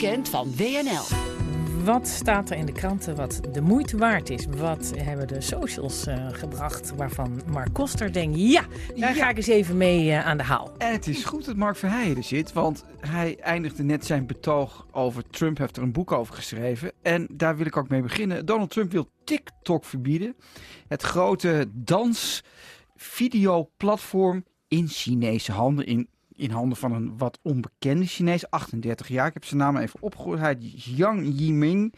weekend van WNL. Wat staat er in de kranten wat de moeite waard is? Wat hebben de socials uh, gebracht waarvan Mark Koster denkt... ja, daar ga ik eens even mee uh, aan de haal. En het is goed dat Mark Verheijen er zit, want hij eindigde net zijn betoog over Trump. heeft er een boek over geschreven en daar wil ik ook mee beginnen. Donald Trump wil TikTok verbieden. Het grote dans-videoplatform in Chinese handen, in in handen van een wat onbekende Chinees, 38 jaar. Ik heb zijn naam even opgehoord. Hij is Yang Yiming.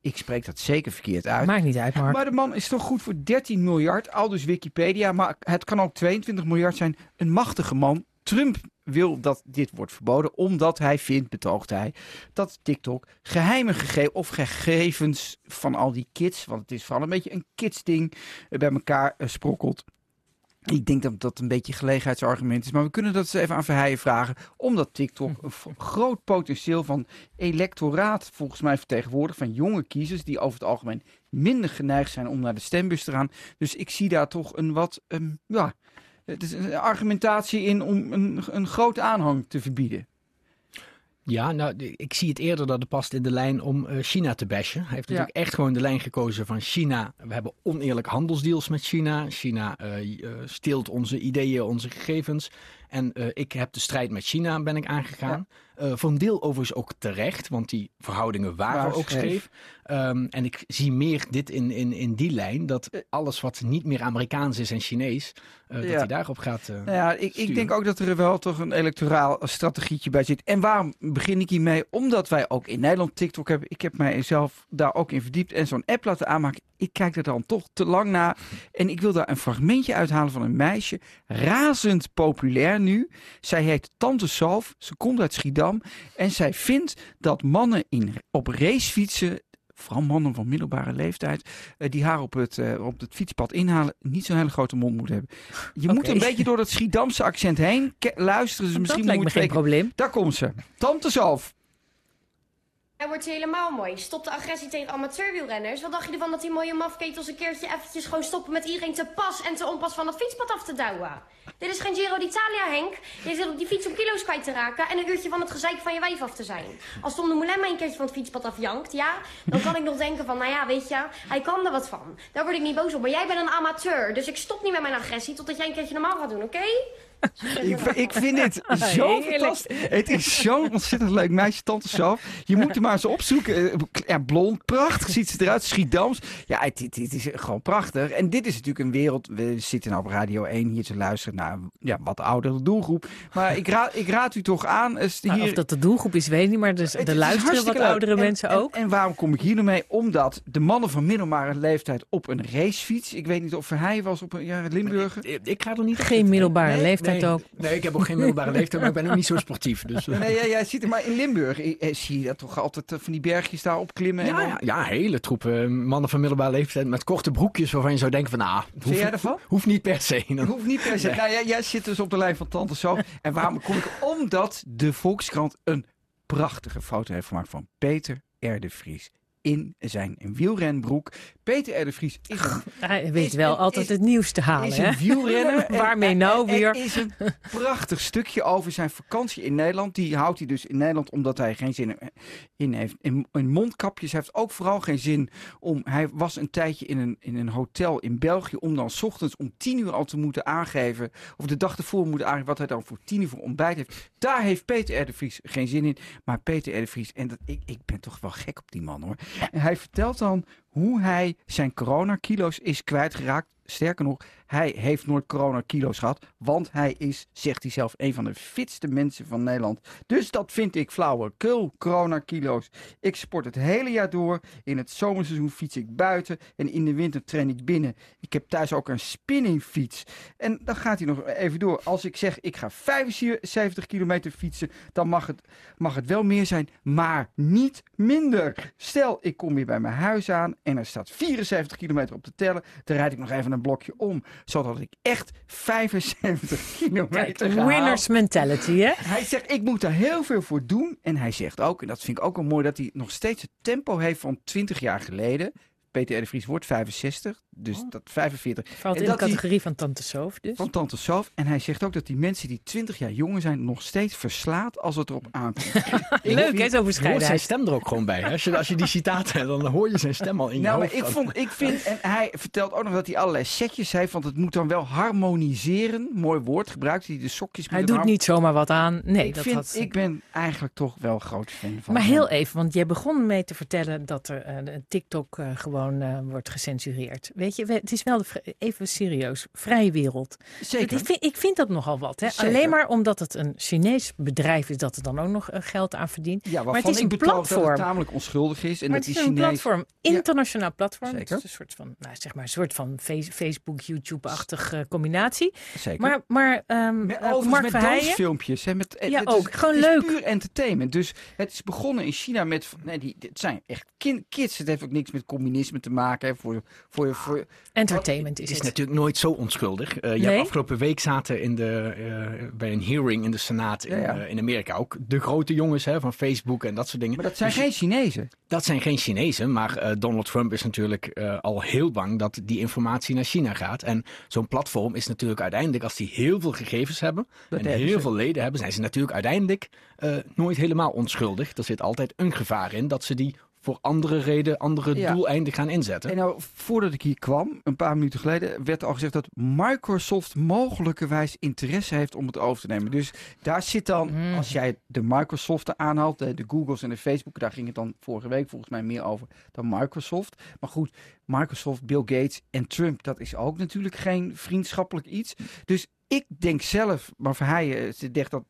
Ik spreek dat zeker verkeerd uit. Maakt niet uit, Mark. Maar de man is toch goed voor 13 miljard, al dus Wikipedia. Maar het kan ook 22 miljard zijn. Een machtige man. Trump wil dat dit wordt verboden, omdat hij vindt, betoogt hij, dat TikTok geheime gegevens of gegevens van al die kids, want het is vooral een beetje een kidsding, bij elkaar eh, sprokkelt. Ik denk dat dat een beetje een gelegenheidsargument is. Maar we kunnen dat eens even aan Verheijen vragen. Omdat TikTok een groot potentieel van electoraat volgens mij vertegenwoordigt. Van jonge kiezers die over het algemeen minder geneigd zijn om naar de stembus te gaan. Dus ik zie daar toch een wat, um, ja, het is een argumentatie in om een, een grote aanhang te verbieden. Ja, nou, ik zie het eerder dat het past in de lijn om uh, China te bashen. Hij heeft natuurlijk echt gewoon de lijn gekozen van China. We hebben oneerlijk handelsdeals met China. China uh, steelt onze ideeën, onze gegevens. En ik heb de strijd met China ben ik aangegaan. Ja. voor een deel overigens ook terecht, want die verhoudingen waren ook scheef. Um, en ik zie meer dit in, in, in die lijn, dat alles wat niet meer Amerikaans is en Chinees, uh, ja. dat hij daarop gaat uh, Ja, ik, ik, denk ook dat er wel toch een electoraal strategietje bij zit. En waarom begin ik hiermee? Omdat wij ook in Nederland TikTok hebben. Ik heb mijzelf daar ook in verdiept en zo'n app laten aanmaken. Ik kijk er dan toch te lang naar. En ik wil daar een fragmentje uithalen van een meisje. Razend populair nu. Zij heet Tante Salf. Ze komt uit Schiedam. En zij vindt dat mannen in, op racefietsen vooral mannen van middelbare leeftijd, uh, die haar op het, uh, op het fietspad inhalen, niet zo'n hele grote mond moeten hebben. Je okay. moet een beetje door dat Schiedamse accent heen luisteren. Dus misschien dat lijkt me geen probleem. Daar komt ze. Tante Zalf. Hij wordt helemaal mooi. Stop de agressie tegen amateurwielrenners. Wat dacht je ervan dat die mooie mafketels een keertje eventjes gewoon stoppen met iedereen te pas en te onpas van het fietspad af te douwen? Dit is geen Giro d'Italia, Henk. Je zit op die fiets om kilo's kwijt te raken en een uurtje van het gezeik van je wijf af te zijn. Als Tom de Moulin mij een keertje van het fietspad afjankt, ja, dan kan ik nog denken van, nou ja, weet je, hij kan er wat van. Daar word ik niet boos op. Maar jij bent een amateur, dus ik stop niet met mijn agressie totdat jij een keertje normaal gaat doen, oké? ik, ik, vind dit zo fantastisch. Het is zo'n ontzettend leuk meisje, tante Saf. Je moet er maar eens opzoeken. Ja, blond, prachtig ziet ze eruit. Schiedams. Ja, het, het, het, is gewoon prachtig. En dit is natuurlijk een wereld. We zitten nou op Radio 1 hier te luisteren naar ja, wat oudere doelgroep. Maar ik raad, ik raad u toch aan. Is hier... Of dat de doelgroep is, weet ik niet. Maar dus, er luisteren wat oudere en, mensen en, ook. En, waarom kom ik hier nou mee? Omdat de mannen van middelbare leeftijd op een racefiets. Ik weet niet of hij was op een ja, Limburger. Ik, ik ga er niet. Geen middelbare nee, leeftijd. Nee, ook. Nee, ik heb ook geen middelbare leeftijd, maar ik ben ook niet zo sportief. Dus, uh. Nee, ja, jij ziet er maar in Limburg. Eh, zie je dat toch altijd van die bergjes daar opklimmen? Ja, en ja, ja, hele troepen mannen van middelbare leeftijd met korte broekjes waarvan je zou denken van, nou, hoeft, jij ervan? hoeft niet per se. Dan. Hoeft niet per se. Nee. Nou, jij, jij zit dus op de lijn van Tante Zo. En waarom kom ik? Omdat de Volkskrant een prachtige foto heeft gemaakt van Peter R. de Vries in zijn wielrenbroek. Peter R. de Vries is een... Hij weet wel altijd het nieuws te halen. Is een wielrenner. Waarmee nou weer? Er is een prachtig stukje over zijn vakantie in Nederland. Die houdt hij dus in Nederland omdat hij geen zin in heeft. In, in mondkapjes hij heeft ook vooral geen zin om... Hij was een tijdje in een, in een hotel in België om dan 's ochtends om tien uur al te moeten aangeven... of de dag ervoor moeten aangeven wat hij dan voor tien uur voor ontbijt heeft. Daar heeft Peter R. de Vries geen zin in. Maar Peter R. de Vries, en dat, ik, ik ben toch wel gek op die man hoor. En hij vertelt dan hoe hij zijn coronakilo's is kwijtgeraakt. Sterker nog, hij heeft nooit coronakilo's gehad. Want hij is, zegt hij zelf, een van de fitste mensen van Nederland. Dus dat vind ik flauwekul, coronakilo's. Ik sport het hele jaar door. In het zomerseizoen fiets ik buiten. En in de winter train ik binnen. Ik heb thuis ook een spinningfiets. En dan gaat hij nog even door. Als ik zeg, ik ga 75 kilometer fietsen. Dan mag het, mag het wel meer zijn, maar niet minder. Stel, ik kom weer bij mijn huis aan. En er staat 74 kilometer op te tellen. Dan rijd ik nog even een blokje om. Zodat ik echt 75 kilometer Kijk, winners mentality, hè? Hij zegt, ik moet daar heel veel voor doen. En hij zegt ook, en dat vind ik ook wel mooi, dat hij nog steeds het tempo heeft van 20 jaar geleden. Peter R. de Vries wordt 65, dus Oh. dat 45 Valt En in de die- categorie van Tante Soof dus. van Tante Soof. En hij zegt ook dat die mensen die 20 jaar jonger zijn nog steeds verslaat als het erop aankomt. Leuk hè, zo Je hoort zijn stem er ook gewoon bij. hè. Als je, als je die citaten hebt, dan hoor je zijn stem al in je Nou, maar hoofd. ik, vond, ik vind, en hij vertelt ook nog dat hij allerlei setjes heeft, want het moet dan wel harmoniseren. Mooi woord gebruikt hij de sokjes Hij doet een niet zomaar wat aan. Nee, ik, dat vind, had... ik ben eigenlijk toch wel groot fan van Maar hem. heel even, want jij begon mee te vertellen dat er eh, TikTok eh, gewoon eh, wordt gecensureerd. Weet je, het is wel de even serieus, vrije wereld. Zeker. Ik vind, ik vind dat nogal wat. Hè? Zeker. Alleen maar omdat het een Chinees bedrijf is dat er dan ook nog eh, geld aan verdient. Ja, maar het is een betoog dat platform. het tamelijk onschuldig is. En maar dat het is een Chinees... platform, internationaal platform. Zeker. Het is een soort van, nou, zeg maar, een soort van face- Facebook, YouTube-achtige combinatie. Zeker. Maar, maar ehm, Met, eh, Mark met Verheijen, dansfilmpjes. Hè, met, Ja, het ook. Is, Gewoon het is leuk. puur entertainment. Dus het is begonnen in China met... Nee, die, dit zijn echt kids. Het heeft ook niks met communisme te maken. Hè, voor, voor, voor, entertainment is Het is natuurlijk nooit zo onschuldig. Eh, Nee? hebt afgelopen week zaten in de, eh, bij een hearing in de Senaat in, Ja, ja. eh, in Amerika ook de grote jongens hè, van Facebook en dat soort dingen. maar dat zijn Dus geen Chinezen. dat zijn geen Chinezen, maar eh, Donald Trump is natuurlijk eh, al heel bang dat die informatie naar China gaat. En zo'n platform is natuurlijk uiteindelijk, als die heel veel gegevens hebben Dat en hebben heel ze. veel leden hebben, zijn ze natuurlijk uiteindelijk eh, nooit helemaal onschuldig. Er zit altijd een gevaar in dat ze die voor andere reden, andere Ja. doeleinden gaan inzetten. En nou, voordat ik hier kwam, een paar minuten geleden, werd al gezegd dat Microsoft mogelijkerwijs interesse heeft om het over te nemen. Dus daar zit dan, Mm. als jij de Microsoft aanhaalt, de, de Googles en de Facebook, daar ging het dan vorige week volgens mij meer over dan Microsoft. Maar goed, Microsoft, Bill Gates en Trump, dat is ook natuurlijk geen vriendschappelijk iets. Dus ik denk zelf, maar Verheijen ze zegt dat,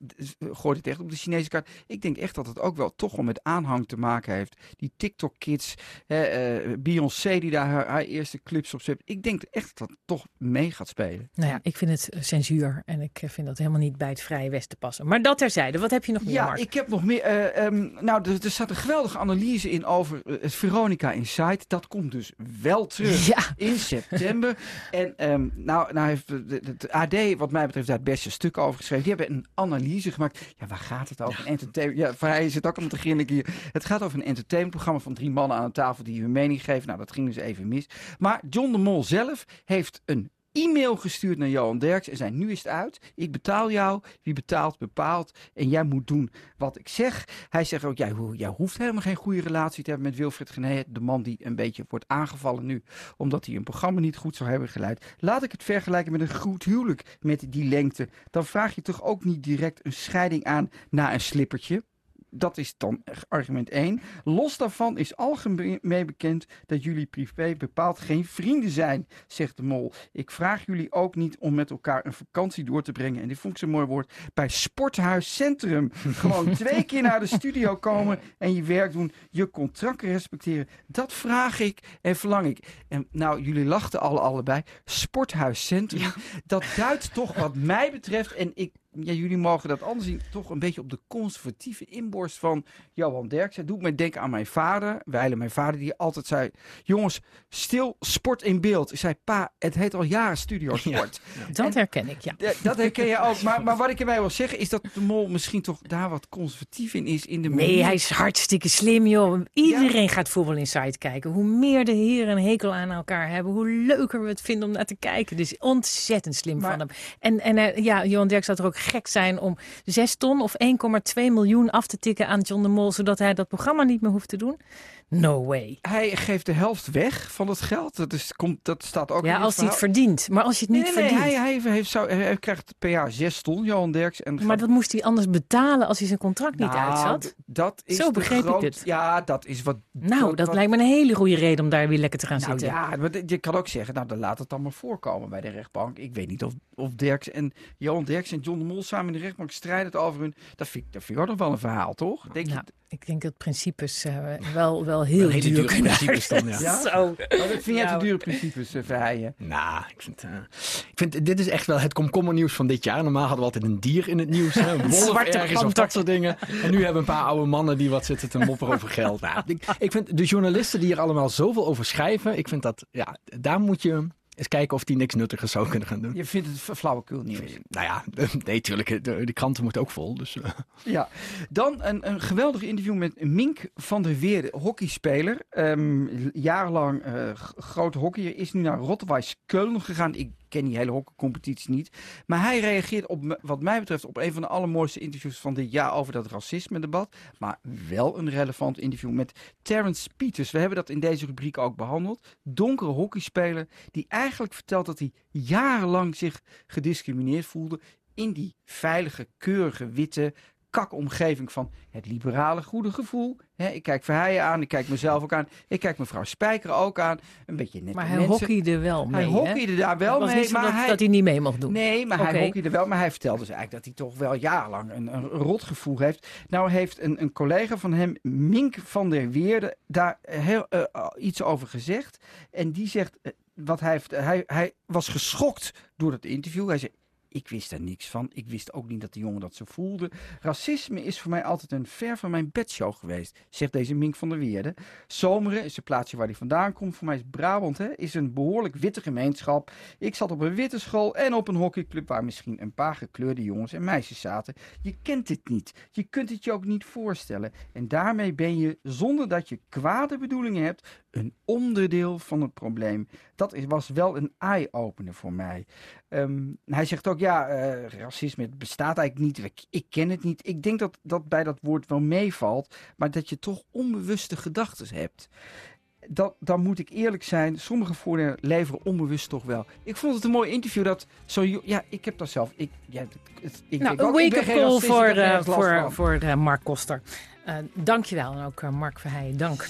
gooit het echt op de Chinese kaart. Ik denk echt dat het ook wel toch wel met aanhang te maken heeft. Die TikTok-kids, eh, Beyoncé die daar haar, haar eerste clips op zet. Ik denk echt dat dat toch mee gaat spelen. Nou ja, ik vind het eh, censuur en ik eh, vind dat helemaal niet bij het Vrije Westen passen. Maar dat terzijde, wat heb je nog meer, Ja, Mark? ik heb nog meer. eh, ehm, nou, er, er staat een geweldige analyse in over eh, het Veronica Insight. Dat komt dus wel terug. Ja, in september. En ehm, nou, nou heeft het AD, wat mij betreft, daar het beste stuk over geschreven. Die hebben een analyse gemaakt. Ja, waar gaat het over? Een entertainment. Ja, van hij zit ook om te grinniken hier. Het gaat over een entertainmentprogramma van drie mannen aan een tafel die hun mening geven. Nou, dat ging dus even mis. Maar John de Mol zelf heeft een e-mail gestuurd naar Johan Derks en zei: Nu is het uit. Ik betaal jou. Wie betaalt, bepaalt. En jij moet doen wat ik zeg. Hij zegt ook: Jij, jij hoeft helemaal geen goede relatie te hebben met Wilfred Gené. De man die een beetje wordt aangevallen nu. Omdat hij een programma niet goed zou hebben geleid. Laat ik het vergelijken met een goed huwelijk met die lengte. Dan vraag je toch ook niet direct een scheiding aan na een slippertje. Dat is dan argument 1. Los daarvan is algemeen bekend dat jullie privé bepaald geen vrienden zijn, zegt de mol. Ik vraag jullie ook niet om met elkaar een vakantie door te brengen. En dit vond ik zo'n mooi woord. Bij Sporthuis Centrum. Gewoon twee keer naar de studio komen en je werk doen. Je contracten respecteren. Dat vraag ik en verlang ik. En nou, jullie lachten alle allebei. Sporthuis Centrum. Dat duidt toch wat mij betreft. En ik ja, jullie mogen dat anders zien, toch een beetje op de conservatieve inborst van Johan Derksen. Dat doet mij denken aan mijn vader, wijlen mijn vader, die altijd zei, jongens, stil sport in beeld. Ik zei, pa, het heet al jaren studiosport. dat en- herken ik, ja. Dat herken je ook. Maar, maar wat ik erbij wil zeggen, is dat de mol misschien toch daar wat conservatief in is. In de Nee, manier- hij is hartstikke slim, joh. Iedereen gaat Voetbal Insight kijken. Hoe meer de heren een hekel aan elkaar hebben, hoe leuker we het vinden om naar te kijken. Dus ontzettend slim Maar- van hem. En, en eh, ja, Johan Derk zou er ook gek zijn om 6 ton of 1,2 miljoen af te tikken aan John de Mol, zodat hij dat programma niet meer hoeft te doen. No way. Hij geeft de helft weg van het geld. Dat, is, komt, dat staat ook Ja, als hij het verdient. Maar als je het niet Nee, nee, nee, verdient. hij, hij, heeft, zou, hij krijgt per jaar zes ton, Johan Derks. En Maar gaat- dat moest hij anders betalen als hij zijn contract niet Nou, uitzat. Dat is Zo begreep ik dit. Ja, dat is wat. Nou, wat- dat wat- lijkt me een hele goede reden om daar weer lekker te gaan Nou zitten. ja, maar je kan ook zeggen, nou dan laat het dan maar voorkomen bij de rechtbank. Ik weet niet of, of Derks en Johan Derks en John de Mol samen in de rechtbank strijden het over hun. Dat vind ik, dat vind ik ook nog wel een verhaal, toch? Denk Nou, je, ik denk dat principes eh, wel, wel heel duur dure kunnen principes dan, ja. Ja? Zo. Oh, dat vind jij Ja, te dure principes, uh, Verheijen? Nou, ik vind, eh, ik vind dit is echt wel het komkommernieuws van dit jaar. Normaal hadden we altijd een dier in het nieuws. Hè? Een wolf zwarte ergens of panter. dat soort dingen. En nu hebben we een paar oude mannen die wat zitten te mopperen over geld. Nou, ik, ik vind de journalisten die hier allemaal zoveel over schrijven. Ik vind dat, ja, daar moet je... eens kijken of die niks nuttigers zou kunnen gaan doen. Je vindt het flauwekul nieuws? Nou ja, nee, tuurlijk. De, de kranten moeten ook vol. Dus, uh. Ja, dan een, een geweldig interview met Mink van der Weerde, hockeyspeler. Um, jarenlang uh, grote hockeyer, is nu naar Rotweiss Keulen gegaan. Ik ken die hele hockeycompetitie niet. Maar hij reageert op, wat mij betreft, op een van de allermooiste interviews van dit jaar over dat racisme-debat. Maar wel een relevant interview met Terence Peters. We hebben dat in deze rubriek ook behandeld. Donkere hockeyspeler die eigenlijk vertelt dat hij jarenlang zich gediscrimineerd voelde in die veilige, keurige, witte, kakomgeving van het liberale goede gevoel. ik kijk Verheijen aan, ik kijk mezelf ook aan. Ik kijk mevrouw Spijker ook aan. Een beetje net Maar hij hockeyde wel mee, Hij hockeyde daar wel mee. maar dat, hij, dat hij niet mee mocht doen. Nee, maar hij hockeyde wel. Maar hij vertelde dus eigenlijk dat hij toch wel jarenlang een, een rotgevoel heeft. Nou heeft een, een collega van hem, Mink van der Weerde, daar heel, uh, iets over gezegd. En die zegt... Wat hij, hij, hij was geschokt door het interview. Hij zei, ik wist er niks van. Ik wist ook niet dat de jongen dat zo voelde. Racisme is voor mij altijd een ver van mijn bedshow geweest, zegt deze Mink van der Weerde. Zomeren is het plaatsje waar hij vandaan komt. Voor mij is Brabant hè, is een behoorlijk witte gemeenschap. Ik zat op een witte school en op een hockeyclub waar misschien een paar gekleurde jongens en meisjes zaten. Je kent dit niet. Je kunt het je ook niet voorstellen. En daarmee ben je, zonder dat je kwade bedoelingen hebt, een onderdeel van het probleem. Dat was wel een eye-opener voor mij. Um, hij zegt ook, ja, uh, racisme bestaat eigenlijk niet. Ik, ik, ken het niet. Ik denk dat dat bij dat woord wel meevalt, maar dat je toch onbewuste gedachten hebt. Dat, dan moet ik eerlijk zijn, sommige voordelen leveren onbewust toch wel. Ik vond het een mooi interview dat zo... Ja, ik heb dat zelf... Ik, ja, het, ik nou, een wake-up call voor, uh, voor, voor uh, Mark Koster. Dankjewel en ook Mark Verheijen, dank.